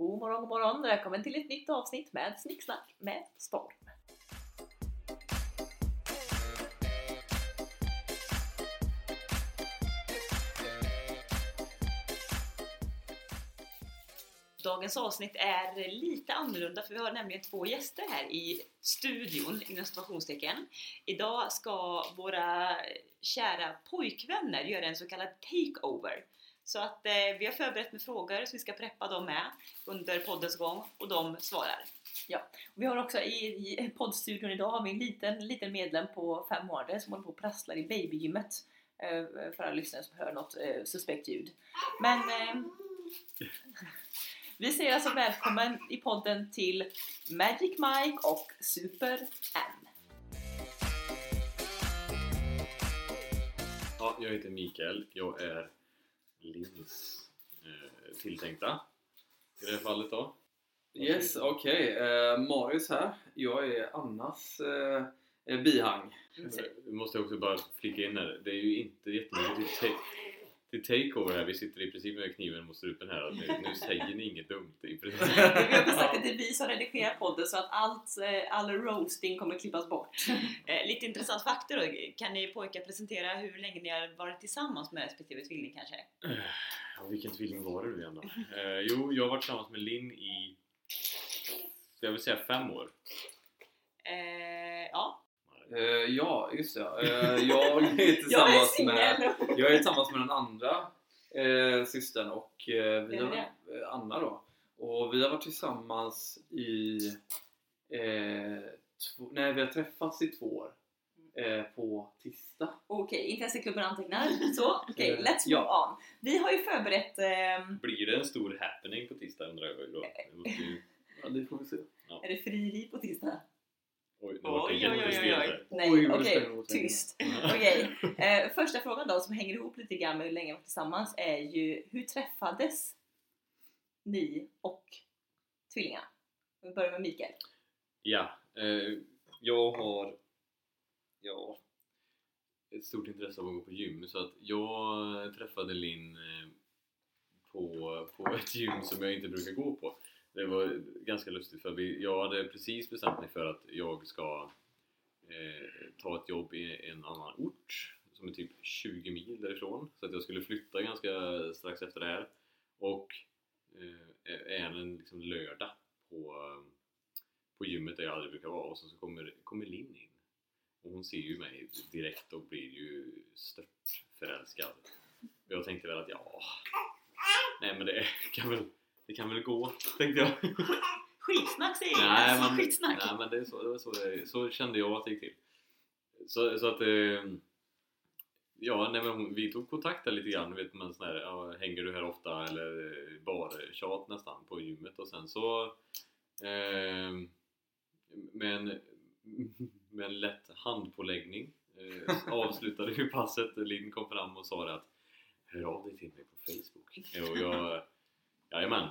God morgon, god morgon! Välkommen till ett nytt avsnitt med Snicksnack med Storm. Dagens avsnitt är lite annorlunda för vi har nämligen två gäster här i studion, inom situationstecken. Idag ska våra kära pojkvänner göra en så kallad takeover. Så att eh, vi har förberett med frågor som vi ska preppa dem med under poddens gång och de svarar. Ja, vi har också i, i poddstudion idag har vi en liten, liten medlem på fem månader som håller på och prasslar i babygymmet. Eh, för alla lyssnare som hör något eh, suspekt ljud. Men eh, vi säger alltså välkommen i podden till Magic Mike och Super M. Ja, jag heter Mikael. Jag är Lins eh, tilltänkta i det här fallet då. Yes, okej. Eh, Marius här. Jag är Annas eh, eh, bihang. Vi måste också bara flika in här. Det är ju inte jättemycket till, till takeover här. Vi sitter i princip med kniven mot strupen här. Nu, nu säger ni inget dumt i princip. Vi har sagt att det är vi som redigerar podden så att allt, eh, all roasting kommer klippas bort. Eh, lite intressant fakta då. Kan ni pojkar presentera hur länge ni har varit tillsammans med respektive tvilling kanske? Ja, vilken tvilling var det nu igen då? Eh, jo, jag har varit tillsammans med Linn i jag vill säga fem år. Eh, ja. Eh, ja, just det. Eh, jag är Jag är tillsammans med, jag är tillsammans med den andra eh, systern och vi har, eh, Anna då. Och vi har varit tillsammans i... Två, nej, vi har träffats i två år. Eh, på tisdag. Okej, intresseklubben antecknar. Så, okej, Eh, let's move ja. on. Vi har ju förberett ehm, Blir det en stor happening på tisdag undrar jag då? Det. Ja, det får vi se. är det frieri på tisdag? Oj, Oj, oj, oj, oj. Nej, okej, tänka. tyst. Okej, eh, första frågan då som hänger ihop lite grann med hur länge vi varit tillsammans är ju hur träffades ni och tvillingarna? Vi börjar med Mikael. Ja, eh, jag har ja, ett stort intresse av att gå på gym så att jag träffade Linn eh, på, på ett gym som jag inte brukar gå på. Det var ganska lustigt för vi, jag hade precis bestämt mig för att jag ska eh, ta ett jobb i en annan ort som är typ 20 mil därifrån. Så att jag skulle flytta ganska strax efter det här. Och eh, är en liksom lördag på på gymmet där jag aldrig brukar vara. Och så, så kommer, kommer Linn in. Och hon ser ju mig direkt och blir ju stört förälskad och jag tänkte väl att ja. Nej men det kan väl, det kan väl gå tänkte jag Skitsnack säger nej, jag! men, Skitsnack! nej men det, är så, det var så, det, så kände jag att det gick till så, så att eh, Ja, nej men vi tog kontakt där lite grann, vet man sån här, ja, hänger du här ofta eller bara tjat nästan på gymmet och sen så eh, med, en, med en lätt handpåläggning eh, avslutade vi passet. Linn kom fram och sa det att Hör av dig till mig på Facebook. Och jag, jajamän.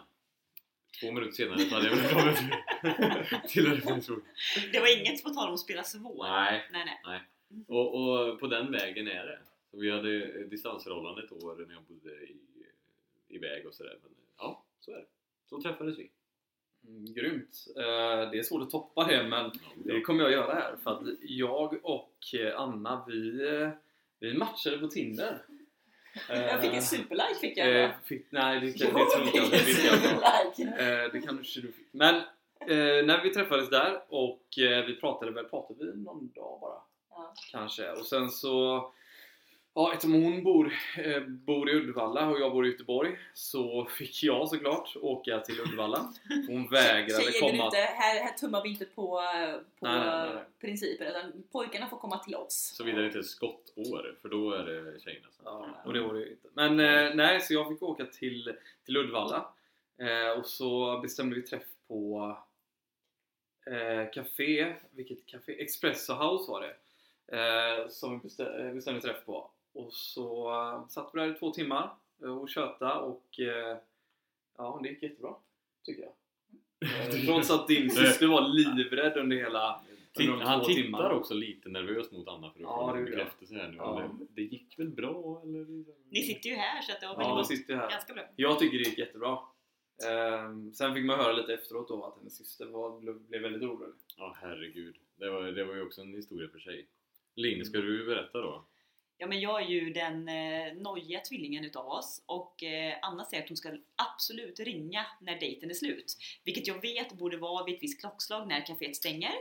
Två minuter senare så hade jag väl kommit till Facebook. Det var inget på tal om att spela svår. Nej, nej, nej. och, och på den vägen är det. Vi hade distansförhållande ett år när jag bodde i, iväg och sådär. Men ja, så är det. Så träffades vi. Mm, grymt. Eh, det är svårt att toppa det men det kommer jag göra här för att jag och Anna vi, eh, vi matchade på Tinder. Jag fick en superlike fick jag. Eh, fick, nej, det, det, det tror inte jag. Det, fick jag. Eh, det kanske du fick. Men eh, när vi träffades där och eh, vi pratade väl, pratade vi någon dag bara? Ja. Kanske. Och sen så Ja, eftersom hon bor, eh, bor i Uddevalla och jag bor i Göteborg så fick jag såklart åka till Uddevalla. Hon vägrade Tjejer komma. ute, här, här tummar vi inte på, på Nej, nej, nej. principer utan pojkarna får komma till oss. Såvida det inte är skottår, för då är det tjejerna som... Ja, och det var det ju inte. Men eh, nej, så jag fick åka till, till Uddevalla eh, och så bestämde vi träff på eh, café, vilket café? Espresso House var det. Eh, som vi bestä- bestämde träff på. Och så eh, satt vi där i två timmar eh, och tjöta och eh, ja, det gick jättebra. Tycker jag. Eh, Trots att din syster var livrädd under hela under de Han två tittar timmarna. också lite nervöst mot Anna för att Ja, få en bekräftelse här nu. Ja. Det gick väl bra eller? Ni sitter ju här så att det var Ja, sitter här. ganska bra. Jag tycker det gick jättebra. Ehm, sen fick man höra lite efteråt då att hennes syster var, blev, blev väldigt orolig. Ja, herregud. Det var, det var ju också en historia för sig. Linn, ska du berätta då? Ja men jag är ju den eh, nojiga tvillingen utav oss och eh, Anna säger att hon ska absolut ringa när dejten är slut. Vilket jag vet borde vara vid ett visst klockslag när kaféet stänger.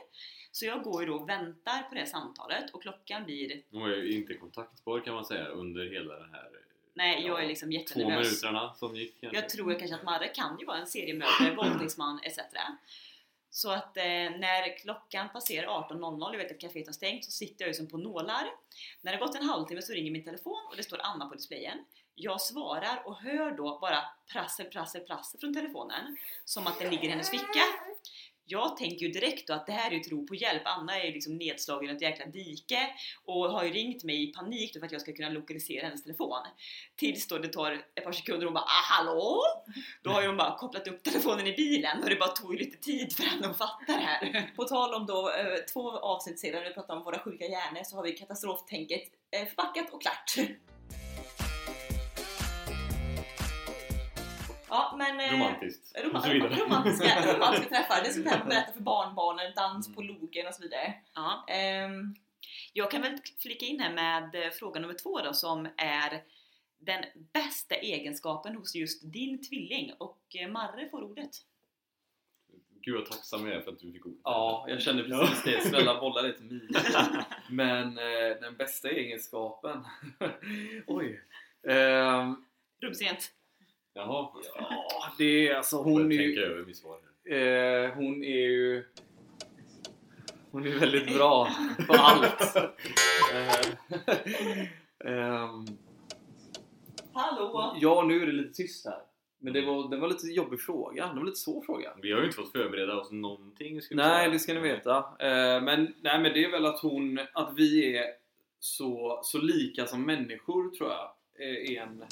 Så jag går ju då och väntar på det samtalet och klockan blir... Hon ju inte kontaktbar kan man säga under hela den här Nej, jag Ja, är liksom två jättenervös. minuterna som gick. kanske. Jag tror kanske att Marre kan ju vara en seriemördare, våldtäktsman etc. Så att eh, när klockan passerar 18.00, jag vet att kaféet har stängt, så sitter jag ju som på nålar. När det har gått en halvtimme så ringer min telefon och det står Anna på displayen. Jag svarar och hör då bara prassel, prassel, prassel från telefonen. Som att den ligger i hennes ficka. Jag tänker ju direkt då att det här är ju ett rop på hjälp. Anna är ju liksom nedslagen i ett jäkla dike och har ju ringt mig i panik då för att jag ska kunna lokalisera hennes telefon. Tills då det tar ett par sekunder och hon bara ah, hallå? Då har ju hon bara kopplat upp telefonen i bilen och det bara tog ju lite tid för henne att fatta det här. På tal om då eh, två avsnitt sedan när vi pratade om våra sjuka hjärnor så har vi katastroftänket eh, förpackat och klart. Ja men... eh, Romantiskt. och så Roman- vidare. romantiska, romantiska träffar, det är sånt här man berättar för barnbarnen, dans på loken och så vidare. Ja. Ehm, Jag kan väl flika in här med eh, fråga nummer två då som är den bästa egenskapen hos just din tvilling och eh, Marre får ordet. Gud vad tacksam jag är för att du fick ordet. Ja, jag kände precis det. Snälla bolla det till Mia. Men eh, den bästa egenskapen... Oj. Ehm, Rumsrent. Jaha. ja, det är alltså hon är ju... över mitt svar här. Eh, hon är ju... Hon är väldigt bra på allt. Eh, ehm, hallå! ja, nu är det lite tyst här. Men det var, det var lite jobbig fråga. Det var lite svår fråga. Vi har ju inte fått förbereda oss någonting. ska vi Nej, säga. det ska ni veta. Eh, men, nej, men det är väl att hon, att vi är så, så lika som människor tror jag. eh, Är en...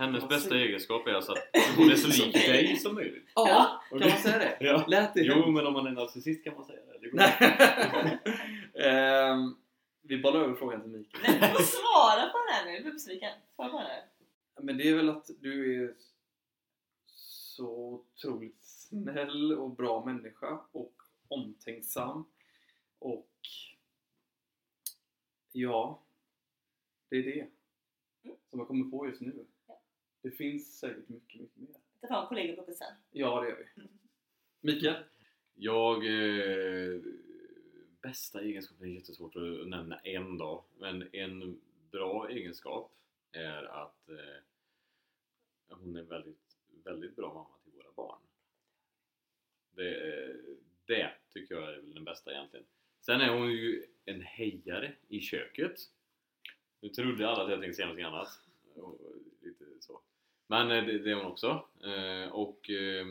Hennes bästa egenskap är alltså att hon är så lik dig som möjligt. Ja, Okej. kan man säga det? Ja. Lät det Jo, men om man är narcissist kan man säga det. det Nej. Ehm, vi bollar över frågan till Mikael. Nej, du får svara på den här nu, jag blir besviken. Svara på den här. Men det är väl att du är så otroligt snäll och bra människa och omtänksam och ja, det är det som jag kommer på just nu. Det finns säkert mycket, mycket mer. Ta fram kollegoblocket sen. Ja, det gör vi. Mikael? Jag... Eh, bästa egenskapen är jättesvårt att nämna en dag. Men en bra egenskap är att eh, hon är väldigt, väldigt bra mamma till våra barn. Det, eh, det tycker jag är väl den bästa egentligen. Sen är hon ju en hejare i köket. Nu trodde alla att jag tänkte säga något annat. Och lite så. Men eh, det, det är hon också. Eh, och eh,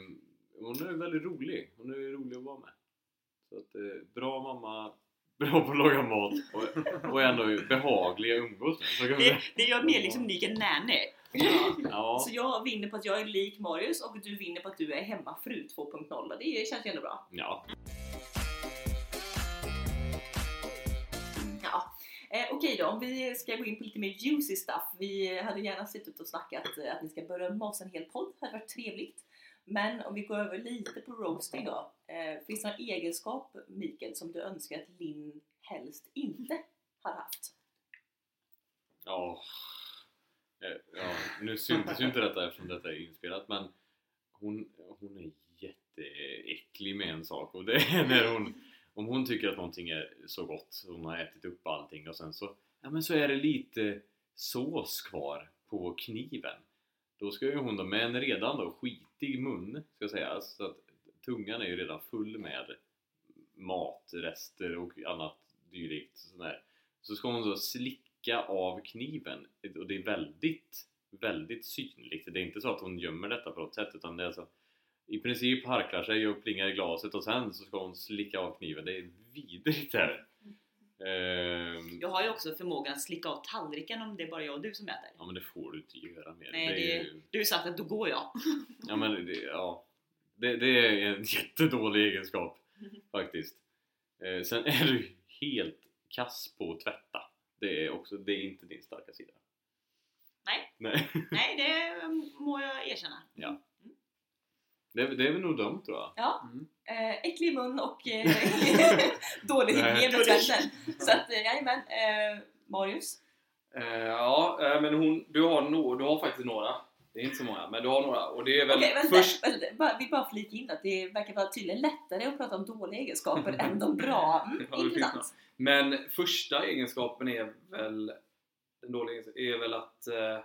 hon är väldigt rolig. Hon är rolig att vara med. Så att, bra mamma, bra på att laga mat och, och ändå behaglig att umgås med. Det, det gör mer liksom lik en nanny. Ja, Så jag vinner på att jag är lik Marius och du vinner på att du är hemmafru 2.0. Det känns ju ändå bra. ja. Eh, Okej då, om vi ska gå in på lite mer juicy stuff. Vi hade gärna suttit och snackat eh, att ni ska berömma oss en hel podd. Det hade varit trevligt. Men om vi går över lite på roasting då. Eh, finns det någon egenskap, Mikael, som du önskar att Linn helst inte har haft? Ja. Eh, ja. Nu syntes ju inte detta eftersom detta är inspelat men hon, hon är jätteäcklig med en sak och det är när hon om hon tycker att någonting är så gott hon har ätit upp allting och sen så ja men så är det lite sås kvar på kniven. Då ska ju hon då med en redan då skitig mun ska sägas så att tungan är ju redan full med matrester och annat dylikt sådär. så ska hon då slicka av kniven. Och det är väldigt väldigt synligt. Det är inte så att hon gömmer detta på något sätt utan det är alltså i princip harklar sig och plingar i glaset och sen så ska hon slicka av kniven det är vidrigt här Ehm, Jag har ju också förmågan att slicka av tallriken om det är bara jag och du som äter. Ja men det får du inte göra mer. Nej, det är, ju- Du sagt att då går jag. ja, men det, ja, det, det är en jättedålig egenskap faktiskt. Eh, sen är du helt kass på att tvätta. Det är, också, det är inte din starka sida. Nej. Nej. Nej, det må jag erkänna. Ja. Det, är- det är väl nog dumt tror jag. Ja, Mm. eh, äcklig i mun och eh, dålig hygien med tvätten. Så att, eh, jajamän. Eh, Marius? Eh, ja, eh, men hon, du, har no, du har faktiskt några. Det är inte så många, men du har några. Och det är väl Okej, vänta, först... vänta, bara, vi bara flika in att det verkar vara tydligen lättare att prata om dåliga egenskaper än de bra. Mm, Ja, intressant. Men första egenskapen är väl den dåliga egenskapen är väl att eh,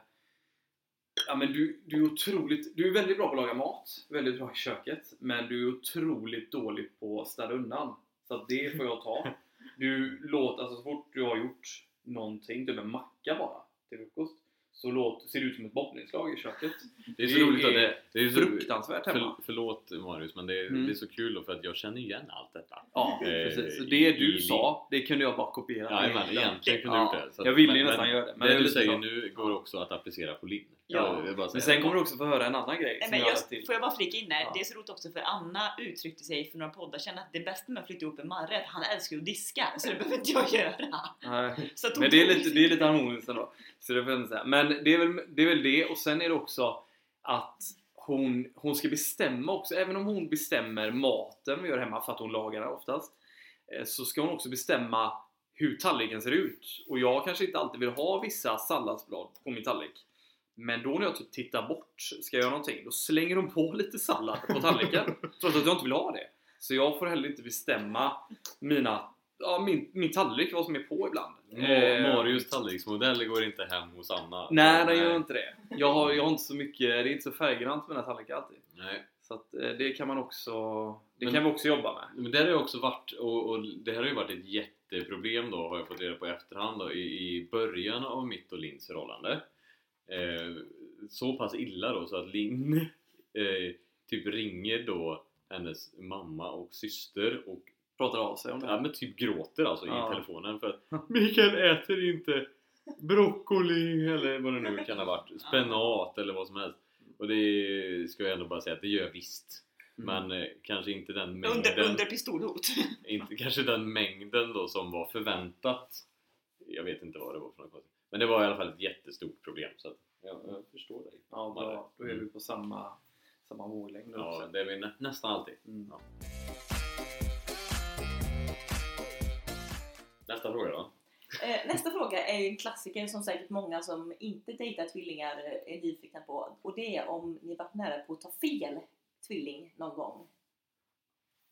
ja, men du, du är otroligt du är väldigt bra på att laga mat, väldigt bra i köket men du är otroligt dålig på att städa undan. Så att det får jag ta. Du låter, alltså så fort du har gjort någonting, typ en macka bara till frukost så låt, ser det ut som ett botteninslag i köket. Det är så Det roligt att är det, det är så, Fruktansvärt hemma. för, Förlåt Marius men det är, Mm. det är så kul för att jag känner igen allt detta. Ja, Eh, precis. Så i- det du i- sa, det kunde jag bara kopiera. Ja, men egentligen kunde du Ja, gjort det. Så att- jag ville ju men- nästan göra det. Men det det du säger så. nu går också att applicera på Linn. Ja. Bara Men sen kommer du också få höra en annan grej Nej, men jag just, till. får jag bara flika in där? Ja. Det är så roligt också för Anna uttryckte sig för några poddar sedan att det bästa med att flytta ihop med Marre är att han älskar att diska. Så det behöver inte jag göra. Nej. Så Men det är lite, det är lite harmoniskt ändå. Så det får säga. Men det är, väl, det är väl det och sen är det också att hon, hon ska bestämma också. Även om hon bestämmer maten vi gör hemma för att hon lagar den oftast. eh, Så ska hon också bestämma hur tallriken ser ut. Och jag kanske inte alltid vill ha vissa salladsblad på min tallrik. Men då när jag typ tittar bort, ska jag göra någonting, då slänger hon på lite sallad på tallriken. trots att jag inte vill ha det. Så jag får heller inte bestämma mina, ja, min, min tallrik, vad som är på ibland. Eh, Marius tallriksmodell går inte hem hos Anna. Nej, den gör inte det. Jag har, jag har inte så mycket, det är inte så färggrant med mina tallrikar alltid. Nej. Så att, eh, det kan man också, det Men- kan vi också jobba med. Men det har ju också varit, och, och det här har ju varit ett jätteproblem då har jag fått reda på i efterhand då, i, i början av mitt och Linns förhållande. Eh, så pass illa då så att Linn eh, typ ringer då hennes mamma och syster och Pratar av sig om det. ja, men typ gråter alltså Ja. i telefonen för att Mikael äter inte broccoli eller vad det nu kan ha varit, spenat eller vad som helst. Och det ska jag ändå bara säga att det gör visst. Mm. Men eh, kanske inte den mängden Under, under pistolhot. inte kanske den mängden då som var förväntat. Jag vet inte vad det var för något. Men det var i alla fall ett jättestort problem. Så att, ja, jag förstår dig. Ja, bra. Då är vi på samma, samma våglängd Ja, också. det är vi nä nästan alltid. Mm. Ja. Nästa fråga då. Eh, nästa fråga är en klassiker som säkert många som inte dejtar tvillingar är nyfikna på. Och det är om ni varit nära på att ta fel tvilling någon gång.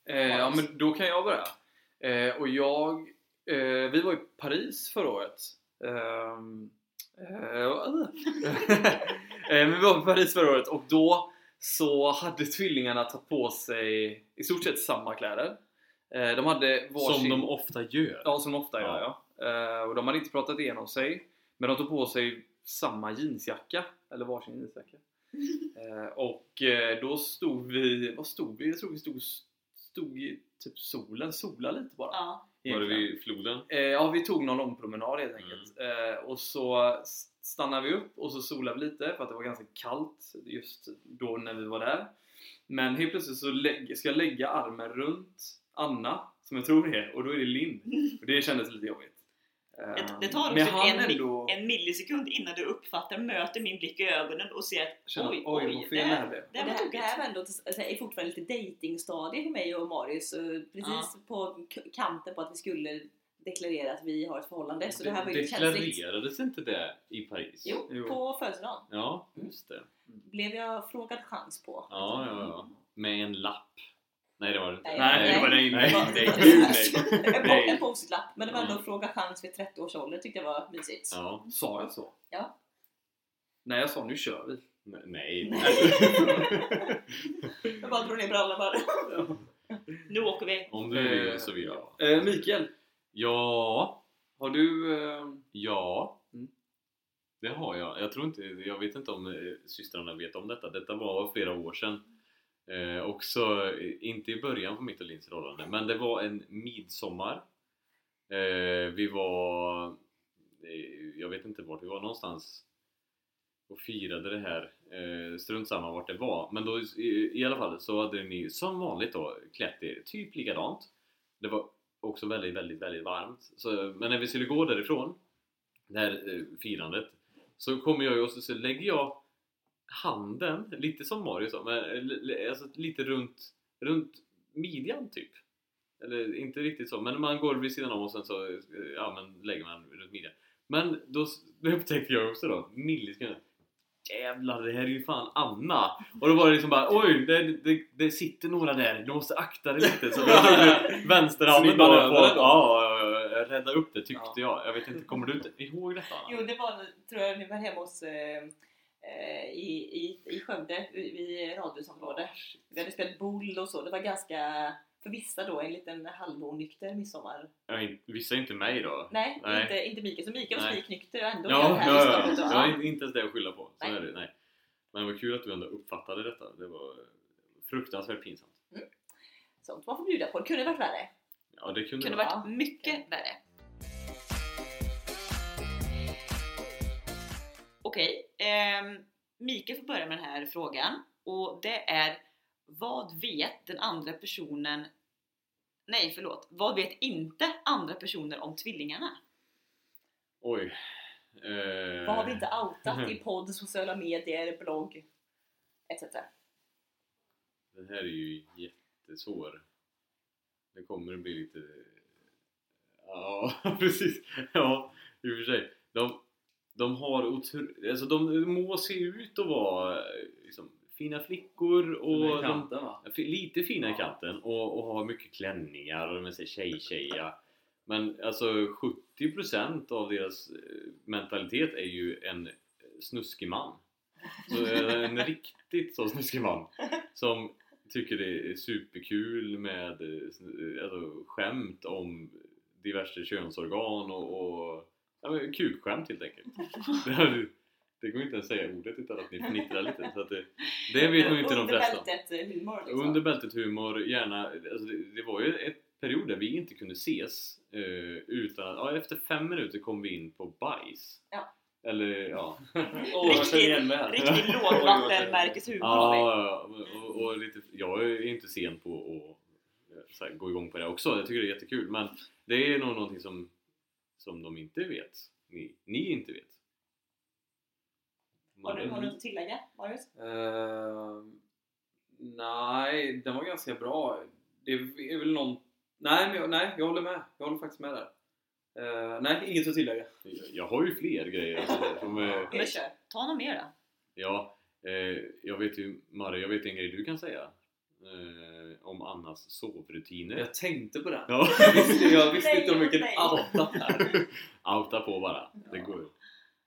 Eh, ja, men då kan jag börja. Eh, och jag, eh, vi var i Paris förra året. Ehm, eh, eh, men vi var i Paris förra året och då så hade tvillingarna tagit på sig i stort sett samma kläder. Eh, de hade varsin... Som de ofta gör. Ja, som de ofta gör ja. Eh, och de hade inte pratat igenom sig. Men de tog på sig samma jeansjacka. Eller varsin jeansjacka. Och då stod vi, vad stod vi? Jag tror vi stod, stod i typ solen, sola lite bara. Ja. Var det vid floden? Eh, ja, vi tog någon lång promenad helt enkelt. Eh, och så stannade vi upp och så solade vi lite för att det var ganska kallt just då när vi var där. Men helt plötsligt så ska jag lägga armen runt Anna, som jag tror det är, och då är det Linn. Och det kändes lite jobbigt. Det, det tar men också en, ändå en millisekund innan du uppfattar, möter min blick i ögonen och ser att kände oj, oj, oj, det, det här det Det här det här var ändå alltså, är fortfarande lite datingstadie för mig och Marius. Precis på k- kanten på att vi skulle deklarera att vi har ett förhållande. Så det här var ju känsligt. Deklarerades inte det i Paris? Jo, Jo. på födelsedagen Ja, just det. blev jag frågad chans på. Ja, ja, ja. Med en lapp. Nej, det var det inte. Nej, Nej, det var nej, nej, nej, nej. En Nej. en post-it-lapp, men det var ändå Mm. fråga chans vid 30 års ålder tyckte jag var mysigt. Ja. Sa jag så? Ja. Nej, jag sa nu kör vi. Nej. nej. Jag bara drog ner brallorna bara. Nu åker vi. Om du vill så vill jag. Eh, Mikael, Ja, har du... Eh, ja. Mm. Det har jag. Jag tror inte, jag vet inte om eh, systrarna vet om detta. Detta var flera år sedan. Eh, också, eh, inte i början på mitt och Linns förhållande, men det var en midsommar. Eh, vi var, eh, jag vet inte vart vi var någonstans och firade det här. Eh, strunt samma vart det var. Men då i, i alla fall så hade ni som vanligt då klätt er typ likadant. Det var också väldigt, väldigt, väldigt varmt. Så, men när vi skulle gå därifrån, det här eh, firandet, så kommer jag ju och så, så lägger jag handen, lite som Mario sa, men eh, alltså lite runt, runt midjan typ. Eller inte riktigt så, men man går vid sidan om och sen så eh, ja, men lägger man runt midjan. Men då, upptäckte jag också då, millisekunder Jävlar, det här är ju fan Anna! Och då var det liksom bara oj, det, det, det sitter några där, du måste akta dig lite. Så jag tog vänsterhanden Snibbade på, då? ja, rädda upp det tyckte Ja. jag. Jag vet inte, kommer du inte ihåg detta Anna? Jo, det var tror jag ni var hemma hos eh, i, i, i Skövde, vid- radhusområdet. Vi hade spelat boll och så. Det var ganska, för vissa då, en liten halvonykter midsommar. Ja, Vissa inte mig då. Nej, Nej. Inte, inte Mikael. Så Mikael var spiknykter och ändå Ja, ja, här ja, ja. då. Jag har Ja. inte- ens det att skylla på. Så Nej. är det, nej. Men var kul att du ändå uppfattade detta. Det var fruktansvärt pinsamt. Sånt man får bjuda på. Det kunde varit värre. Ja, det kunde kunde vara. varit mycket värre. Okej, ehm, Mikael får börja med den här frågan och det är Vad vet den andra personen Nej förlåt, vad vet inte andra personer om tvillingarna? Oj. Eh, Vad har vi inte outat i podd, sociala medier, blogg etc. Den här är ju jättesvår. Det kommer att bli lite... Ja, precis. Ja, i och för sig. De, de har otro... Alltså de må se ut att vara liksom, fina flickor och de, kanten? Fi- Lite fina i Ja. kanten och, och har mycket klänningar och de är tjej-tjeja. Men alltså 70% av deras eh, mentalitet är ju en snuskig man. Så eh, en riktigt så snuskig man som tycker det är superkul med eh, alltså, skämt om diverse könsorgan och, och ja, kukskämt helt enkelt. Det, det går inte ens säga ordet utan att ni fnittrar lite. Så att det, det vet nog inte de Under flesta. bältet eh, humor liksom. Under bältet humor, gärna, alltså det, det var ju ett period där vi inte kunde ses eh, utan att, ja, efter fem minuter kom vi in på bajs. Ja. Eller ja, här. Riktigt lågvattenmärkeshumor har vi. ja och, och lite, jag är inte sen på att eh, gå igång på det också, jag tycker det är jättekul men det är nog någonting som, som de inte vet, ni, ni inte vet. Har du, har du något att tillägga, Marius? Ehm, nej, den var ganska bra. Det är väl någon... Nej, men jag, nej, jag håller med. Jag håller faktiskt med där. Eh, nej, inget att tillägga. Jag, jag har ju fler grejer alltså, som, kör. Ta något mer då. Ja, eh, jag vet ju Maria, jag vet en grej du kan säga eh, om Annas sovrutiner. Jag tänkte på den. Ja. Jag visste, jag visste inte om vilken nej. outat här. Outa på bara, det Ja. går.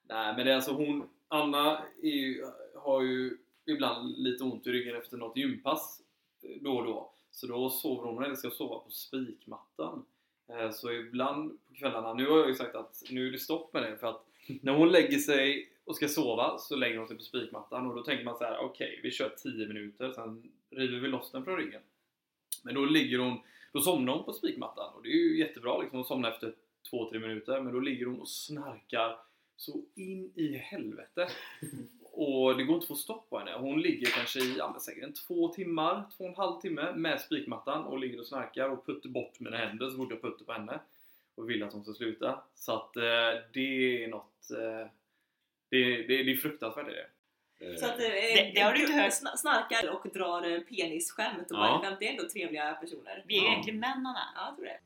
Nej, men det är alltså hon... Anna är ju, har ju ibland lite ont i ryggen efter något gympass eh, då och då. Så då sover hon, eller ska sova på spikmattan. Eh, Så ibland på kvällarna, nu har jag ju sagt att nu är det stopp med det för att när hon lägger sig och ska sova så lägger hon sig på spikmattan och då tänker man så här: okej vi kör 10 minuter sen river vi loss den från ryggen. Men då ligger hon, då somnar hon på spikmattan och det är ju jättebra liksom att somna efter 2-3 minuter men då ligger hon och snarkar så in i helvete. Och det går inte att få stopp på henne. Hon ligger kanske i ja, säkert en två timmar, två och en halv timme med spikmattan och ligger och snarkar och putter bort mina händer så fort jag putter på henne. Och vill att hon ska sluta. Så att eh, det är något... Eh, det, det, det är fruktansvärt är det. Eh, Så att, eh, Det- det har du inte hört. sna- Snarkar och drar eh, penisskämt och Ja. bara, det är ändå trevliga personer. Vi är Ja. egentligen män Anna. Ja, jag tror det.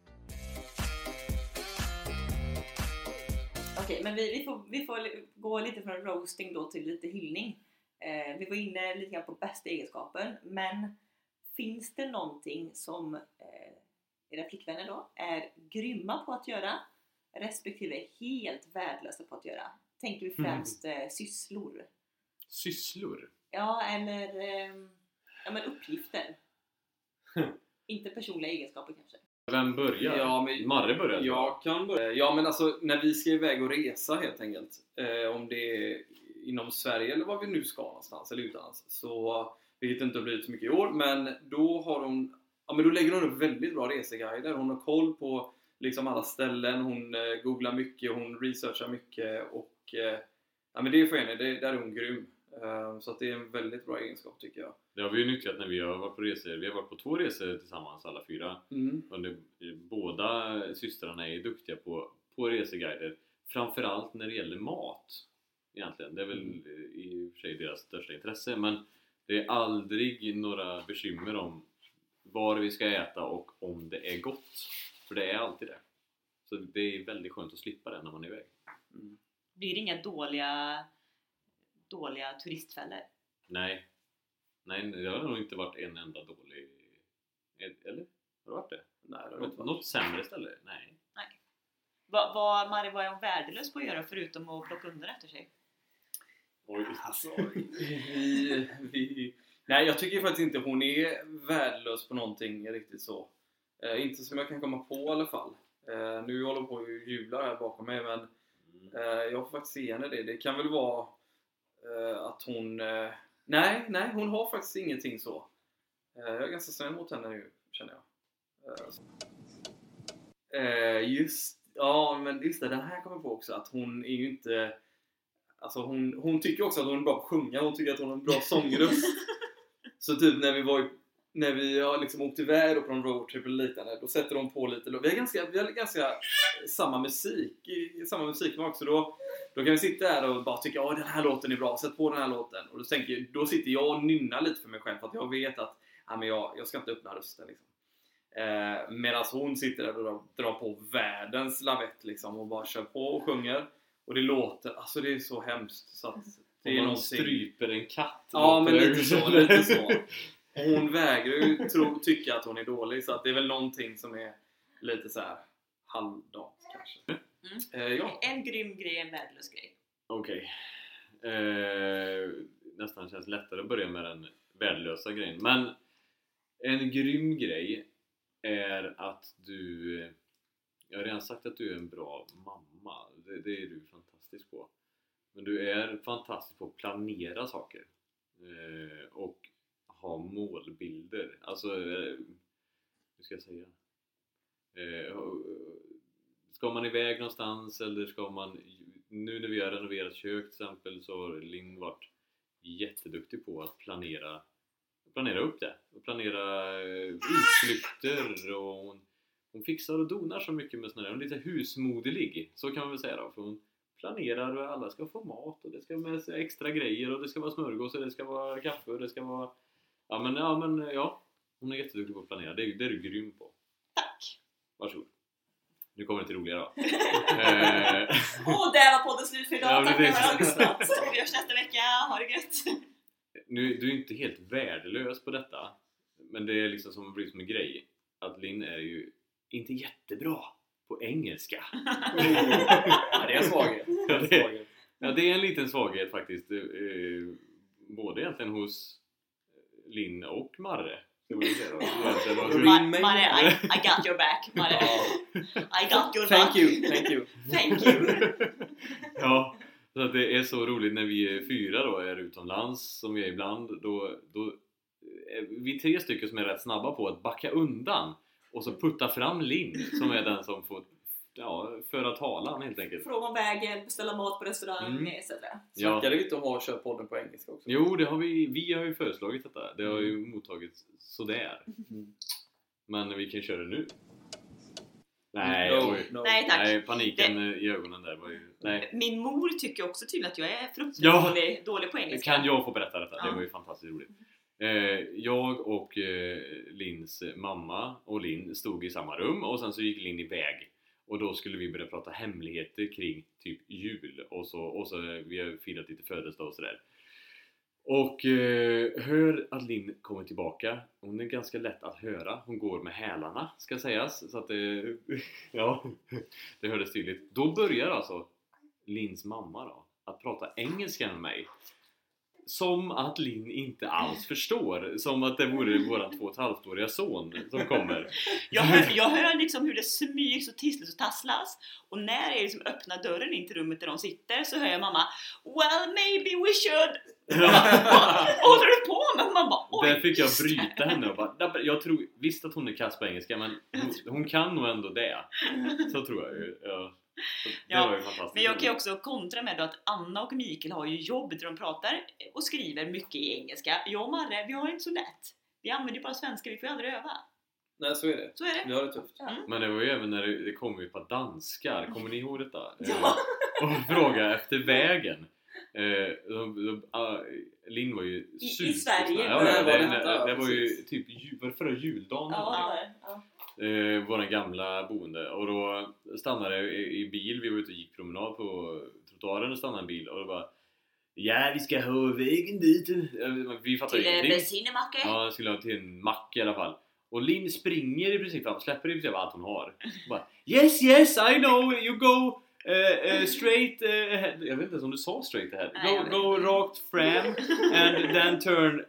Okej, men vi, vi, får, vi får gå lite från roasting då till lite hyllning. Eh, vi var inne lite grann på bästa egenskapen, men finns det någonting som eh, era flickvänner då är grymma på att göra respektive helt värdelösa på att göra? Tänker vi främst eh, sysslor? Sysslor? Ja, eller eh, ja, men uppgifter. Inte personliga egenskaper kanske. Vem börjar? Ja, men- Marre börjar Jag kan börja. Ja men alltså när vi ska iväg och resa helt enkelt. Eh, om det är inom Sverige eller var vi nu ska någonstans eller utomlands. Så, vilket inte har blivit så mycket i år. Men då har hon Ja men då lägger hon upp väldigt bra reseguider. Hon har koll på liksom alla ställen. Hon eh, googlar mycket. Hon researchar mycket. Och eh, Ja men det är för henne. Det, där är hon grym. Eh, så att det är en väldigt bra egenskap tycker jag. Det har vi ju nyttjat när vi har varit på resor. Vi har varit på två resor tillsammans alla fyra. Mm. Och det, båda systrarna är duktiga på, på reseguider. Framförallt när det gäller mat. egentligen. Det är väl i och för sig deras största intresse men det är aldrig några bekymmer om var vi ska äta och om det är gott. För det är alltid det. Så det är väldigt skönt att slippa det när man är iväg. Mm. Blir det inga dåliga, dåliga turistfällor? Nej. Nej, det har nog inte varit en enda dålig... Eller? Har det varit det? Nej, det har Något, inte varit. något sämre ställe? Nej. Vad, vad, Mari, vad är hon värdelös på att göra förutom att plocka undan efter sig? Oj. Alltså, vi, vi... Nej, jag tycker faktiskt inte hon är värdelös på någonting riktigt så. Eh, inte som jag kan komma på i alla fall. Eh, nu håller hon på och jublar här bakom mig men Mm. eh, jag får faktiskt se henne det. Det kan väl vara att hon... Eh, nej, nej, hon har faktiskt ingenting så. Eh, jag är ganska snäll mot henne nu, känner jag. Eh. Eh, just, ja, men just det, den här kommer jag på också att hon är ju inte Alltså hon, hon tycker också att hon är bra på att sjunga, hon tycker att hon har en bra sångröst. Så typ när vi var i, när vi har liksom åkt iväg på en roadtrip eller liknande, då sätter de på lite Vi har ganska, vi har ganska samma musik, i- samma musiksmak så då, då kan vi sitta där och bara tycka att den här låten är bra, sätt på den här låten. Och då, tänker, jag- då sitter jag och nynnar lite för mig själv för att jag vet att ja, men jag, jag ska inte öppna rösten liksom. Eh, Medan hon sitter där och drar, drar på världens lavett liksom och bara kör på och sjunger. Och det låter, alltså det är så hemskt så att det Om är man någonting... stryper en katt Ja, men lite så, lite så. Hon vägrar ju tro, tycka att hon är dålig så att det är väl någonting som är lite så här halvdant kanske. Mm. Eh, ja. En grym grej, en värdelös grej. Okej. Eh, nästan känns lättare att börja med den värdelösa grejen. Men en grym grej är att du... Jag har redan sagt att du är en bra mamma. Det, det är du fantastisk på. Men du är fantastisk på att planera saker. Eh, och ha målbilder. Alltså, eh, hur ska jag säga? Eh, ska man iväg någonstans eller ska man... Nu när vi har renoverat kök till exempel så har Linn varit jätteduktig på att planera planera upp det och planera eh, utflykter och hon, hon fixar och donar så mycket med sådana där. Hon är lite husmoderlig, så kan man väl säga då. För hon planerar och alla ska få mat och det ska med sig extra grejer och det ska vara smörgås och det ska vara kaffe och det ska vara... Ja men ja, men, ja. hon är jätteduktig på att planera. Det, är- det är du grym på. Tack! Varsågod. Nu kommer det till roliga då. eh, Och där var podden slut för idag. Ja, Tack för det- att ni har lyssnat. Vi hörs nästa vecka, ha det gött! nu, du är inte helt värdelös på detta men det är liksom som har blivit som en grej att Linn är ju inte jättebra på engelska ja, det är en svaghet. En det- ja, det är en liten svaghet faktiskt eh, både egentligen hos Linn och Marre Ring Ma- I, I got your back! Mare. Ja. I got your Thank back! you, thank you. Thank you! ja, så att det är så roligt när vi är fyra då är utomlands som vi är ibland då, då är vi tre stycken som är rätt snabba på att backa undan och så putta fram Linn som är den som får ja, föra talan helt enkelt. Fråga om vägen, beställa mat på restaurang Mm. etc. Ja. Snackade vi inte om att köra podden på engelska också? Jo, det har vi, vi har ju föreslagit detta. Det har ju mottagits sådär. Mm. Men vi kan köra det nu. Nej, no, oj. no. Nej tack! Nej, paniken i ögonen där var ju... Nej. Min mor tycker också tydligen att jag är fruktansvärt Ja. dålig, dålig på engelska. Kan jag få berätta detta? Det Ja. var ju fantastiskt roligt. Eh, jag och eh, Lins mamma och Linn stod i samma rum och sen så gick Linn iväg och då skulle vi börja prata hemligheter kring typ jul och så, och så eh, vi har firat lite födelsedag och sådär. Och eh, hör att Linn kommer tillbaka. Hon är ganska lätt att höra. Hon går med hälarna ska sägas. Så att det, eh, ja, det hördes tydligt. Då börjar alltså Linns mamma då att prata engelska med mig. Som att Linn inte alls förstår. Som att det vore våran två och ett halvt-åriga son som kommer. Jag hör, jag hör liksom hur det smygs och tisslas och tasslas och när jag liksom öppnar dörren in till rummet där de sitter så hör jag mamma Well maybe we should Vad håller du på med? Man bara oj! Där fick jag just det." bryta henne och bara, "Dabbe, jag tror visst att hon är kass på engelska men hon, hon kan nog ändå det. Så tror jag ju. Ja. Ja. Men jag kan ju också kontra med då att Anna och Mikael har ju jobb där de pratar och skriver mycket i engelska. Jag och Marre, vi har inte så lätt. Vi använder ju bara svenska, vi får ju aldrig öva. Nej, så är det. Så är det. Vi har det tufft. Men det var ju även när det, det kom ju ett par danskar, kommer ni ihåg detta? Ja. Eh, Och fråga efter vägen. Eh, de, de, ah, Linn var ju I super- Sverige Ja, det, det det, var ju typ var det förra juldagen. Ja, det var det. Ja. Eh, våran gamla boende och då stannade jag i, i bil, vi var ute och gick promenad på trottoaren och stannade en bil och då bara Ja, vi ska ha vägen dit. Eh, Vi fattar Till eh, ingenting. bensinmacka. Ja, jag skulle ha till en mack i alla fall. Och Linn springer i princip fram, släpper i princip allt hon har. Och bara, yes yes I know you go eh, eh, straight ahead. Jag vet inte ens om du sa straight ahead. Nej, Go, go rakt fram and then turn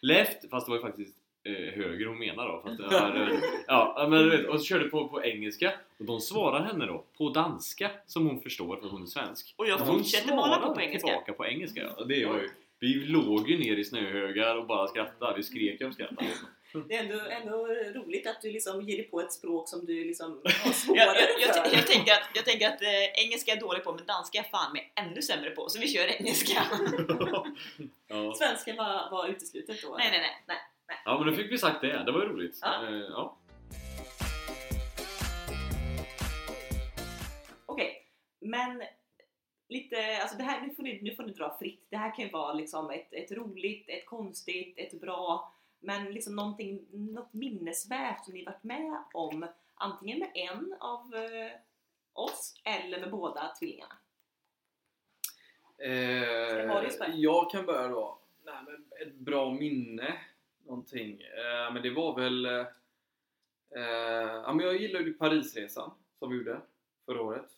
left. Fast det var ju faktiskt eh, höger hon menar då. Fast det var, eh, ja, men du vet, och så körde på, på engelska och de svarar henne då på danska som hon förstår för att hon är svensk. Och jag Och hon fortsätter på svarar på engelska. tillbaka på engelska. Och det var ju, vi låg ju ner i snöhögar och bara skrattade. Vi skrek av skratt. Det är ändå, ändå roligt att du liksom ger dig på ett språk som du liksom har Jag, svårare jag, jag, för. jag tänker att, jag tänker att eh, engelska är jag dålig på men danska är fan mig ännu sämre på så vi kör engelska. ja. Svenskan var, var uteslutet då? nej, nej, nej. nej. Ja, men då fick vi sagt det. Det var ju roligt. Ja. Eh, ja. Okej, men lite, alltså det här, nu får, ni, nu får ni dra fritt. Det här kan ju vara liksom ett, ett roligt, ett konstigt, ett bra, men liksom någonting, något minnesvärt som ni varit med om, antingen med en av eh, oss eller med båda tvillingarna. Eh, jag kan börja då. Nej, men ett bra minne. Någonting. Eh, men det var väl... Eh, eh, ja, men jag gillade ju Parisresan som vi gjorde förra året.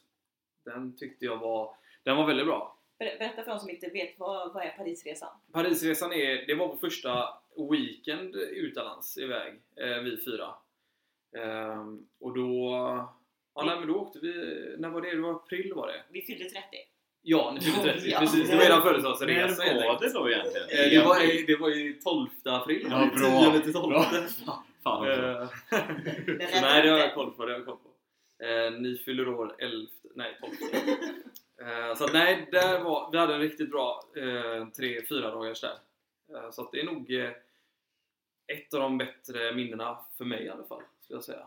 Den tyckte jag var... Den var väldigt bra. Ber- Berätta för de som inte vet, vad, vad är Parisresan? Parisresan är, det var vår första weekend utomlands iväg, eh, vi fyra. Ehm, och då... Ja, nej, men då åkte vi... När var det? Det var april var det? Vi fyllde 30. Ja, ni fyllde 30, Ja. precis. Det var eran födelsedagsresa När helt var det då egentligen? Eh, Det var, det var ju 12 april. Ja, bra. 10 till 12. Bra. Fan också. Eh, Den Så nej, det har jag koll på. Det har jag koll på. Eh, ni fyller år 11... Nej, 12. Eh, så att, nej, där var, vi hade en riktigt bra eh, tre, fyra dagars där. Eh, så att det är nog eh, ett av de bättre minnena för mig i alla fall, skulle jag säga.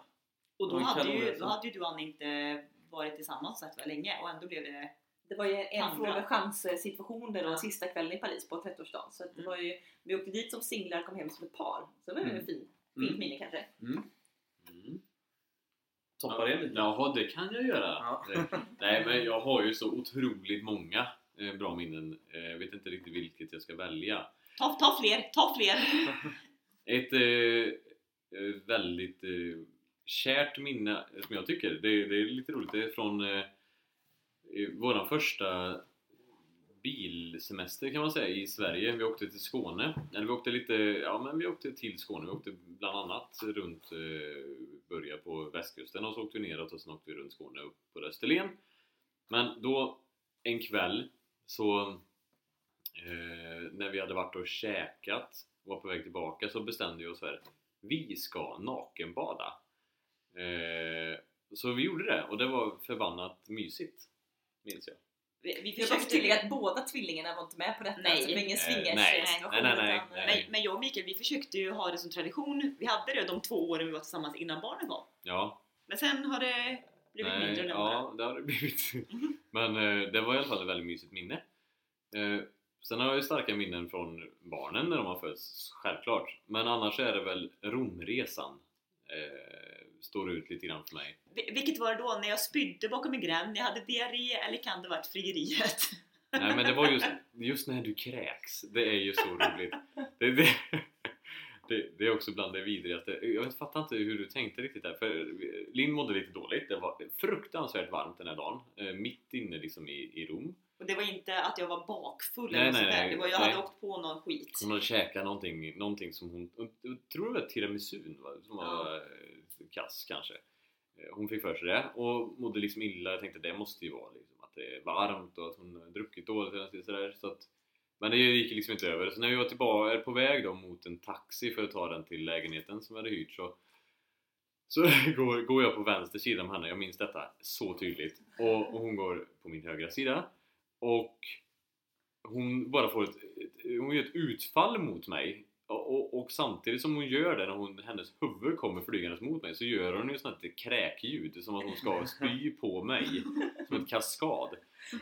Och då De hade, ju, då hade ju du och Anna inte varit tillsammans så här länge och ändå blev det... Det var ju en Andra. fråga chans situation där då, Ja. sista kvällen i Paris på 30-årsdagen. Så att det Mm. var ju, vi åkte dit som singlar och kom hem som ett par. Så det var ju Mm. en fin, Mm. fint minne kanske. Mm. Toppar det lite? Jaha, det kan jag göra. Ja. Nej, men jag har ju så otroligt många eh, bra minnen. Eh, Jag vet inte riktigt vilket jag ska välja. Ta, ta fler, ta fler! Ett eh, eh, väldigt eh, kärt minne som jag tycker, det, det är lite roligt, det är från eh, vår våran första bilsemester kan man säga i Sverige. Vi åkte till Skåne. Eller vi åkte lite, ja men vi åkte till Skåne. Vi åkte bland annat runt, eh, börja på västkusten och så åkte vi neråt och sen åkte vi runt Skåne upp på Österlen. Men då en kväll så eh, när vi hade varit och käkat och var på väg tillbaka så bestämde vi oss för vi ska nakenbada. Eh, så vi gjorde det och det var förbannat mysigt. Minns jag. Vi, vi Jag bara försökte... förtydliga att båda tvillingarna var inte med på detta. Nej. Så det var ingen Eh, swingers nej. Nej, nej, nej, nej. Men, jag och Mikael, vi försökte ju ha det som tradition. Vi hade det de två åren vi var tillsammans innan barnen kom. Ja, Men sen har det blivit Nej, mindre än Ja, det har det blivit. Men eh, det var i alla fall ett väldigt mysigt minne. Eh, sen har jag ju starka minnen från barnen när de har fötts, självklart. Men annars är det väl Romresan. Står ut lite grann för mig. Vil- Vilket var det då? När jag spydde bakom en gränd, jag hade diarré eller kan det varit frieriet? Nej men det var just, just när du kräks. Det är ju så roligt. Det, det, det, det är också bland det vidrigaste. Jag fattar inte hur du tänkte riktigt där. För Linn mådde lite dåligt. Det var fruktansvärt varmt den här dagen. Eh, mitt inne liksom i, i Rom. Och det var inte att jag var bakfull Nej, eller nej, sånt där. nej, Det var, jag nej. hade åkt på någon skit. Hon hade käkat någonting, någonting som hon, jag tror det var tiramisun va? som var eh, kass kanske. Eh, hon fick för sig det och mådde liksom illa. Jag tänkte det måste ju vara liksom, att det är varmt och att hon har druckit dåligt eller sådär. Så att, men det gick liksom inte över. Så när vi var tillbaka, är på väg då mot en taxi för att ta den till lägenheten som vi hade hyrt så så går, går jag på vänster sida med henne, jag minns detta så tydligt. Och, och hon går på min högra sida. Och hon bara får ett, ett, hon gör ett utfall mot mig och, och samtidigt som hon gör det, när hon, hennes huvud kommer flygandes mot mig, så gör hon ju sånt här kräkljud som att hon ska spy på mig. Som ett kaskad.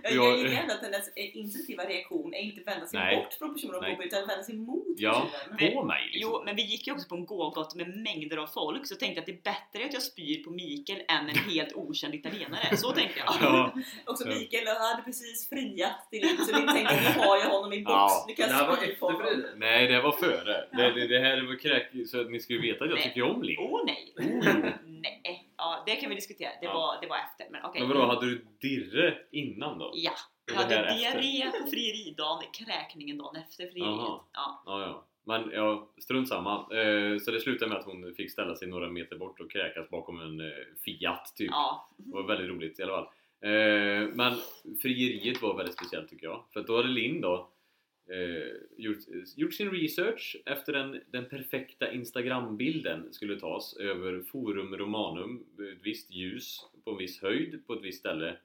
Jag, Jag- gillar ändå att hennes eh, instinktiva reaktion är inte att vända sig Nej. bort från personen hon går på utan vända sig mot Ja, personen. på mig liksom. Jo, men vi gick ju också på en gågata med mängder av folk så tänkte jag att det är bättre att jag spyr på Mikael än en helt okänd italienare. Så tänkte jag. Ja, Också. Mikael hade precis friat till Linn så Linn tänkte nu har jag honom i box, Ja. nu Det kan jag spy på honom. Nej, det var före. Det, det, det här var kräk... Så att ni skulle veta att jag Nej. tycker om Linn. Åh nej! Oh. Nej, ja det kan vi diskutera. Det, Ja. var, det var efter, men okej. Men vadå, hade du dirre innan då? Ja, jag hade diarré på frieridagen, kräkningen dagen efter frieriet. Ja. Ja, ja. Men ja, strunt samma. Eh, så det slutade med att hon fick ställa sig några meter bort och kräkas bakom en eh, Fiat typ. ja. Det var väldigt roligt i alla fall. Eh, men frieriet var väldigt speciellt tycker jag. För då hade Linn då eh, gjort, gjort sin research efter den, den perfekta Instagram-bilden skulle tas över Forum Romanum, ett visst ljus på en viss höjd på ett visst ställe.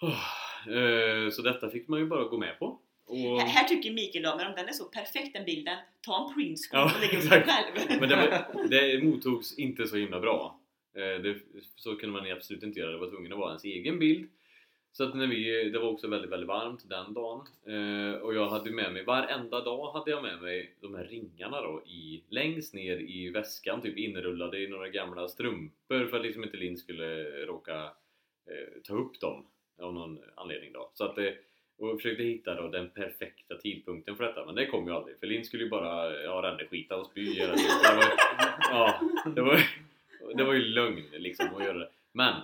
Oh, eh, så detta fick man ju bara gå med på. Och, Här, tycker Mikael då, men om den är så perfekt den bilden, ta en printscreen Ja, och lägg upp den själv. men det, det mottogs inte så himla bra. Eh, det, så kunde man absolut inte göra, det var tvungen att vara ens egen bild. Så att när vi, det var också väldigt, väldigt varmt den dagen. Eh, och jag hade med mig, varenda dag hade jag med mig de här ringarna då i, längst ner i väskan, typ inrullade i några gamla strumpor för att liksom inte Linn skulle råka eh, ta upp dem av någon anledning då. Så att det, och jag försökte hitta då den perfekta tidpunkten för detta men det kom ju aldrig för Linn skulle ju bara ja, ränneskita och spy hela tiden. Det var, ja, det var, det var ju lögn liksom att göra det. Men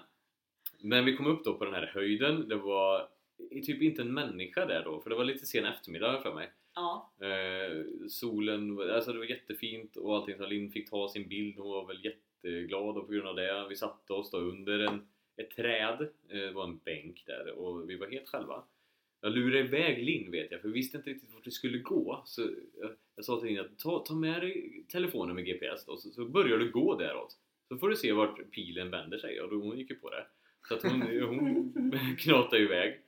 när vi kom upp då på den här höjden, det var typ inte en människa där då för det var lite sen eftermiddag för mig. Ja, Eh, solen, alltså det var jättefint och allting så Linn fick ta sin bild, hon var väl jätteglad och på grund av det. Vi satte oss då under en, ett träd, eh, det var en bänk där och vi var helt själva. Jag lurade iväg Linn vet jag för vi visste inte riktigt vart vi skulle gå så jag, jag sa till Linn att ta, ta med dig telefonen med GPS då så, så börjar du gå däråt. Så får du se vart pilen vänder sig och då hon gick ju på det. Så att hon, hon knatade iväg.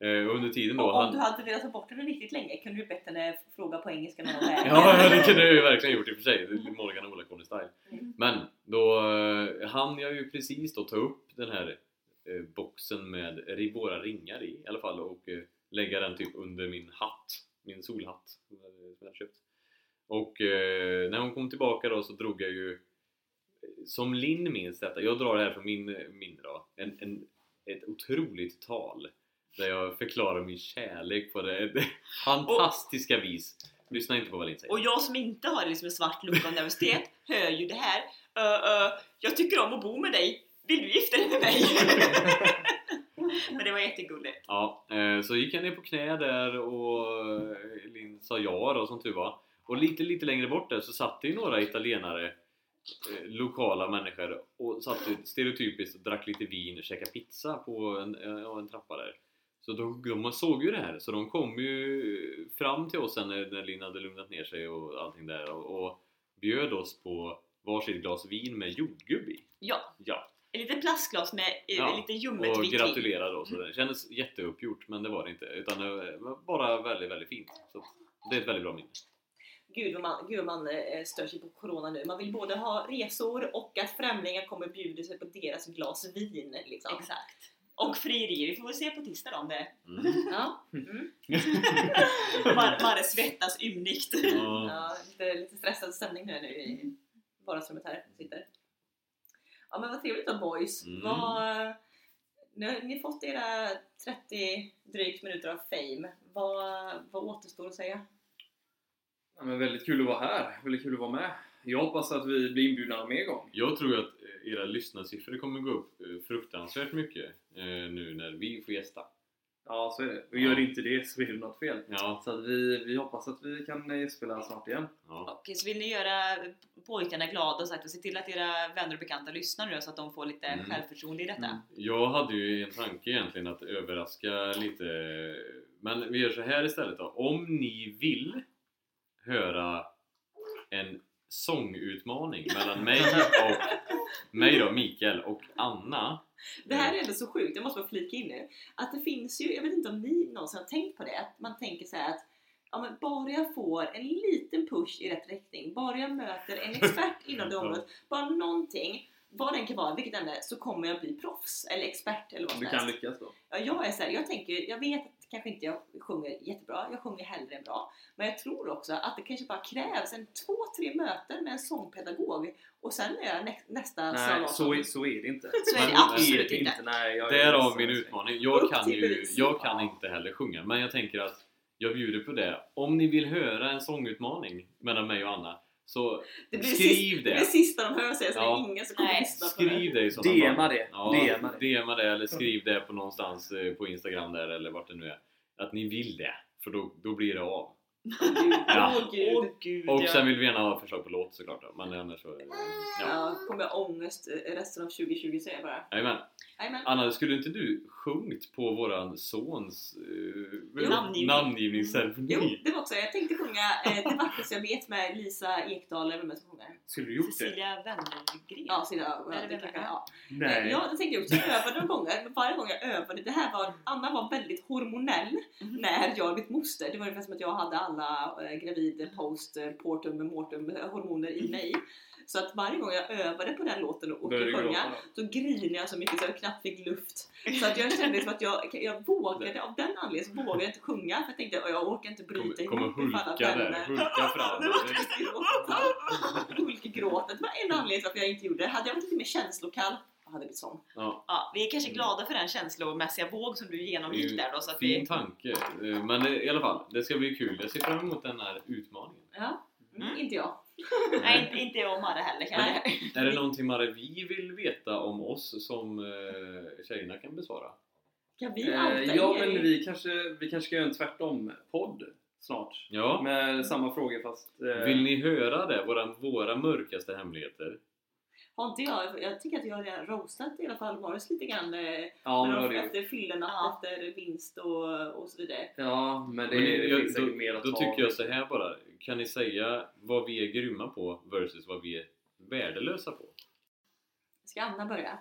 Eh, och under tiden då Och om han- du hade velat ta bort henne riktigt länge kunde du bett henne fråga på engelska någon väg. Ja, det kunde jag ju verkligen gjort i och för sig. Morgan och Ola style. Mm. Men då eh, hann jag ju precis då ta upp den här eh, boxen med våra ringar i i alla fall och lägga den typ under min hatt, min solhatt som jag köpt. Och när hon kom tillbaka då så drog jag ju som Linn minns detta, jag drar det här från min minne då, en, en, ett otroligt tal där jag förklarar min kärlek på det, det fantastiska vis. Lyssna inte på vad Linn säger. och jag som inte har liksom en svart lucka av nervositet hör ju det här. Ö, ö, jag tycker om att bo med dig. Vill du gifta dig med mig? men det var jättegulligt. Ja, eh, så gick jag ner på knä där och eh, Linn sa ja då som tur var. Och lite, lite längre bort där så satt det ju några italienare, lokala människor och satt stereotypiskt och drack lite vin och käkade pizza på en, eh, ja, en trappa där. Så de, de såg ju det här, så de kom ju fram till oss sen när, när Linn hade lugnat ner sig och allting där och, och bjöd oss på varsitt glas vin med jordgubb i. Ja, Ja, ett litet plastglas med eh, Ja, lite ljummet och vitt vin. gratulerade oss. Det kändes jätteuppgjort men det var det inte. Utan det var bara väldigt, väldigt fint. Så det är ett väldigt bra minne. Gud vad man, gud vad man eh, stör sig på Corona nu. Man vill både ha resor och att främlingar kommer och bjuder sig på deras glas vin. Liksom. Exakt. Och frierier, vi får väl se på tisdag då om det Mm. Ja. Mm. Mar- Marre svettas ymnigt. Ja. Ja, lite, lite stressad stämning nu, nu i vardagsrummet här. Sitter. Ja men vad trevligt då boys. Mm. Vad, nu har ni fått era 30 drygt minuter av fame. Vad, vad återstår att säga? Ja, men väldigt kul att vara här, väldigt kul att vara med. Jag hoppas att vi blir inbjudna mer gång. Jag tror att eh, era lyssnarsiffror kommer gå upp eh, fruktansvärt mycket eh, nu när vi får gästa. Ja, så är det. Och gör Ja. inte det så är det något fel. Ja, Så att vi, vi hoppas att vi kan spela snart igen. ja. Okej, så vill ni göra pojkarna glada och sagt och se till att era vänner och bekanta lyssnar nu så att de får lite Mm. självförtroende i detta. Mm. Jag hade ju en tanke egentligen att överraska lite Men vi gör så här istället då. Om ni vill höra en sångutmaning mellan mig och mig då, Mikael och Anna Det här är ändå så sjukt, jag måste bara flika in nu. Att det finns ju, jag vet inte om ni någonsin har tänkt på det, att man tänker så här att ja, men bara jag får en liten push i rätt riktning, bara jag möter en expert inom det området, bara någonting, vad den kan vara, vilket den är, så kommer jag bli proffs eller expert eller vad som Du kan helst. lyckas då. Ja, jag är så här, jag tänker, jag vet att kanske inte jag sjunger jättebra, jag sjunger hellre än bra. Men jag tror också att det kanske bara krävs en två, tre möten med en sångpedagog och sen är jag nä nästa Nej, så är, så är det inte. Så är det absolut är inte. Nej, jag Därav min utmaning. Jag kan ju jag kan inte heller sjunga men jag tänker att jag bjuder på det. Om ni vill höra en sångutmaning mellan mig och Anna så det blir skriv sist, det. det. blir sista de hör säger så Ja. det är ingen som kommer lyssna på det. Skriv det i sådana DMa det. Ja, DMa det. DMa det eller skriv det på någonstans eh, på Instagram där eller vart det nu är. Att ni vill det. För då, då blir det av. Ja. åh gud. Åh gud Och sen vill vi gärna ha förslag på låt såklart då. Men annars så... Ja. Ja, kommer jag ångest eh, resten av 2020 säger jag bara. Jajamän. Anna, skulle inte du sjungit på våran sons uh, Namngivning. namngivningsceremoni? Jo, det var också, jag tänkte sjunga eh, Det vackraste jag vet med Lisa Ekdahl eller vem som sjunger. Skulle du gjort det? Cecilia Wennergren. Ja, ja, det det vet kanske, jag. ja. Nej. Ja, det tänkte jag också. Jag övade några gånger, men varje gång jag övade, det här var, Anna var väldigt hormonell Mhm. när jag blev moster. Det var ungefär som att jag hade alla eh, gravid, post, eh, portum, mortum eh, hormoner i mig. Så att varje gång jag övade på den låten och du sjunga så grinade jag så mycket så jag knappt fick luft. Så att jag kände liksom att jag, jag vågade, av den anledningen så vågade jag inte sjunga för jag tänkte att jag orkar inte bryta ihop ifall alla vänner hulka fram. Hulkgråta. Det var en anledning till varför jag inte gjorde det. Hade jag varit lite mer känslokall, hade blivit sån. Ja, Ja, vi är kanske glada för den känslomässiga våg som du genomgick där då så att fin vi... tanke. Eh, Men eh, i alla fall, det ska bli kul. Jag ser fram emot den här utmaningen. Ja, mm, Mm. inte jag. Nej, inte, inte jag och Marre heller kanske. Är det någonting Mare vi vill veta om oss som eh, tjejerna kan besvara? Kan vi Eh, ja, er? men vi kanske, vi kanske ska göra en tvärtom-podd snart. Ja. Med samma frågor fast... eh, Vill ni höra det? Våra, våra mörkaste hemligheter? Har inte jag, jag tycker att jag har roastat i alla fall Morris lite grann. eh, Ja, men de- det efter fyllorna, Ja. efter vinst och, och så vidare. Ja, men det, Men det jag, finns då, säkert mer att då ta tycker jag så här bara. Kan ni säga vad vi är grymma på versus vad vi är värdelösa på? Ska Anna börja?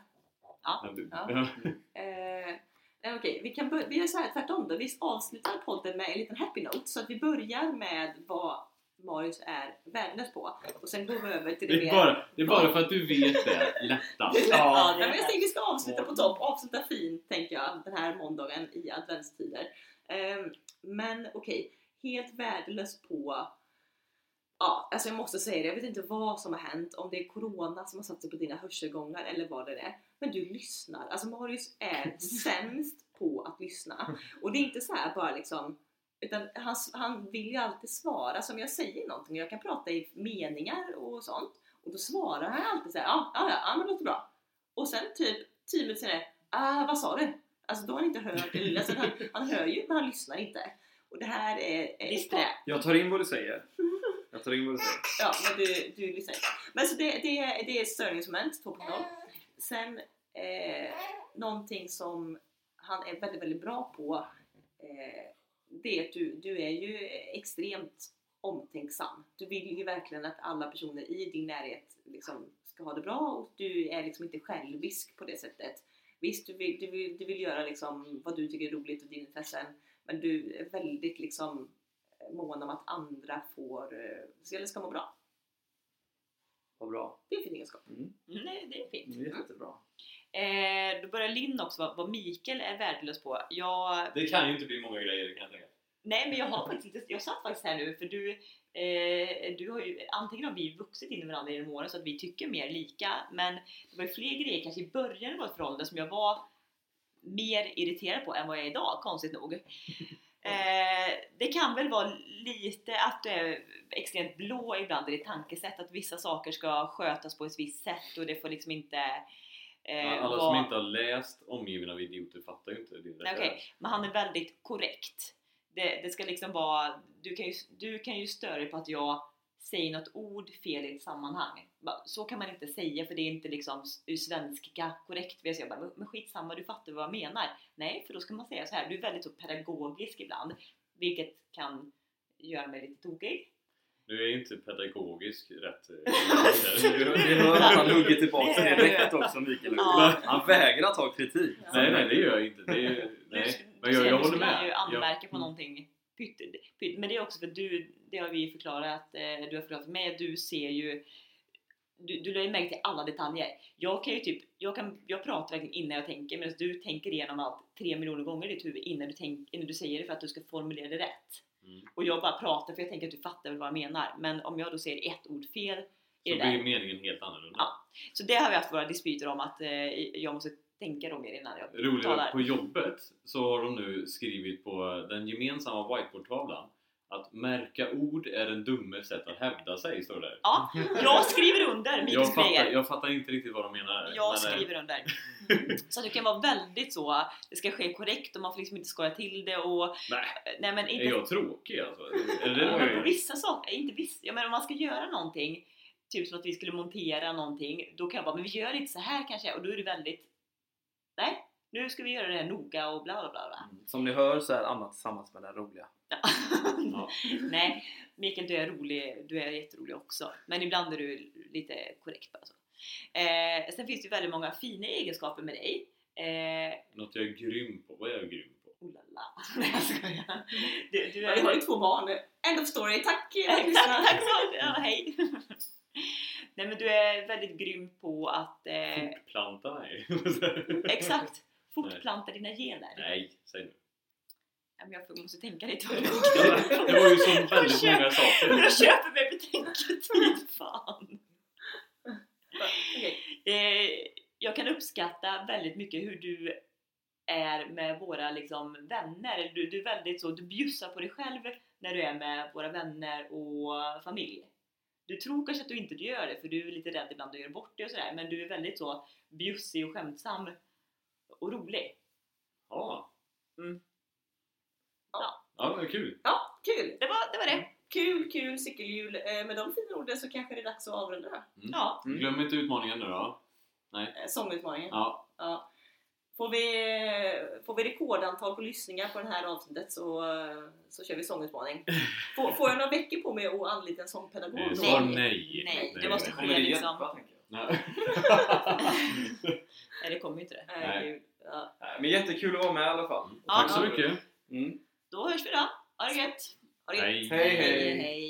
Ja, du- Ja. ja. Eh, nej, okej, vi, kan vi gör så här tvärtom då. Vi avslutar podden med en liten happy note. Så att vi börjar med vad Marius är värdelös på. Och sen går vi över till det, Det, är bara, det är bara för att du vet det lättast. Ja, Ja, men jag tänkte vi ska avsluta på topp. Avsluta fint, tänker jag, den här måndagen i adventstider. Ehm, men okej, helt värdelös på... Ja, alltså jag måste säga det. Jag vet inte vad som har hänt. Om det är Corona som har satt sig på dina hörselgångar eller vad det är. Men du lyssnar. Alltså Marius är sämst på att lyssna. Och det är inte så här bara liksom... Utan han, han vill ju alltid svara. Som jag säger någonting, jag kan prata i meningar och sånt. Och då svarar han alltid så här, ja, ja, ja, ja men det låter bra. Och sen typ 10 minuter senare, ah, vad sa du? Alltså då har han inte hört det. Alltså, han, han hör ju men han lyssnar inte. Och det här är... är Disträ. Jag tar in vad du säger. Jag tar in vad du säger. Ja, men du, du lyssnar inte. Men så det, det, är- det är störningsmoment 2.0. Sen eh, någonting som han är väldigt, väldigt bra på eh, det är att du, du är ju extremt omtänksam. Du vill ju verkligen att alla personer i din närhet liksom ska ha det bra och du är liksom inte självisk på det sättet. Visst, du vill, du vill, du vill göra liksom vad du tycker är roligt och dina intressen men du är väldigt liksom mån om att andra får, eh, eller ska må bra. Vad bra. Det är fin egenskap. Mm. Mm, det är fint. Det är jättebra. Eh, då börjar Linn också vad, vad Mikael är värdelös på. Jag, Det kan ju inte bli många grejer kan jag tänka. nej men jag har faktiskt inte, jag satt faktiskt här nu för du, eh, du har ju, antingen har vi vuxit in i varandra genom åren så att vi tycker mer lika men det var ju fler grejer kanske i början av vårt förhållande som jag var mer irriterad på än vad jag är idag, konstigt nog. Eh, det kan väl vara lite att du är extremt blå ibland i ditt tankesätt, att vissa saker ska skötas på ett visst sätt och det får liksom inte eh, Alla vara- som inte har läst Omgiven av idioter fattar ju inte Nej, okej. Men han är väldigt korrekt. Det, det ska liksom vara, du kan, ju, du kan ju störa dig på att jag säger något ord fel i ett sammanhang. Så kan man inte säga för det är inte liksom ur svenska korrekt. Jag bara, "Men- men skitsamma, du fattar vad jag menar. Nej, för då ska man säga så här. du är väldigt så pedagogisk ibland. Vilket kan göra mig lite tokig. Du är inte pedagogisk rätt. eh, Du, du hör att han hugger tillbaka Det- direkt också Mikael. Ja. Han vägrar ta kritik. nej, nej det gör jag inte. Det är, Du, nej. du Men jag, jag du håller skulle med. ju Jag, anmärka på någonting pytt, pytt. Men det är också för att du, det har vi förklarat, eh, du har förklarat för mig att du ser ju du, du lägger märke till alla detaljer. Jag kan ju typ, jag, kan, jag pratar verkligen innan jag tänker medan du tänker igenom allt tre miljoner gånger i ditt huvud innan du, tänk, innan du säger det för att du ska formulera det rätt. Mm. Och jag bara pratar för jag tänker att du fattar väl vad jag menar. Men om jag då säger ett ord fel Så det där. blir meningen helt annorlunda. Ja. Så det har vi haft våra dispyter om att eh, jag måste tänka då mer innan jag Roligare, talar. på jobbet så har de nu skrivit på den gemensamma whiteboardtavlan att märka ord är en dummes sätt att hävda sig, står det. Ja, jag skriver under Mikael Jag fattar, jag fattar inte riktigt vad de menar. Jag men, eh, skriver under. Så att det kan vara väldigt så, det ska ske korrekt och man får liksom inte skoja till det och Nej, nej men inte är jag tråkig alltså? Är det Ja, det men jag vissa saker, inte vissa, ja, men om man ska göra någonting, typ som att vi skulle montera någonting, då kan jag bara, men vi gör inte så här kanske, och då är det väldigt, nej, nu ska vi göra det här noga och bla bla bla. bla. Mm. Som ni hör så är Anna tillsammans med den roliga. Ja. nej, Mikael du är rolig, du är jätterolig också, men ibland är du lite korrekt bara så. Eh, sen finns det ju väldigt många fina egenskaper med dig. Eh, Något jag är grym på. Vad är jag grym på? oh la la. Nej jag skojar. Du, du Ja, vi har ju två barn. End of story. Tack Tack, så ja, hej! Nej men du är väldigt grym på att eh, Fortplanta mig. Exakt! Fortplanta dina gener. Nej, säg nu. Ja, men jag måste tänka lite på Det var ju så väldigt Jag många saker. Jag köper mig betänketid, fan! Okej. Eh, jag kan uppskatta väldigt mycket hur du är med våra liksom, vänner. Du, du är väldigt så, du bjussar på dig själv när du är med våra vänner och familj. Du tror kanske att du inte gör det för du är lite rädd ibland att göra bort det och sådär men du är väldigt så bjussig och skämtsam och rolig. Ja. Mm. Ja. Ja, men kul. Ja, kul! Det var det. Var det. Kul, kul cykelhjul. Eh, Med de fina orden så kanske det är dags att avrunda. Mm. Ja. Mm. Glöm inte utmaningen nu då. Eh, Sångutmaningen. Ja. Ja. Får, vi, får vi rekordantal på lyssningar på det här avsnittet så, så kör vi sångutmaning. Får, får jag några veckor på mig att anlita en sångpedagog? Eh, Nej. nej. Nej, det måste ske det liksom. hjälpa? Nej. Nej det kommer ju inte det. Nej, Nej. Ja. Nej, Men jättekul att vara med i alla fall. Ja. Tack så mycket. Mm. Då hörs vi då. Ha det gött! Ha det gött. Hej. Hej, hej. hej.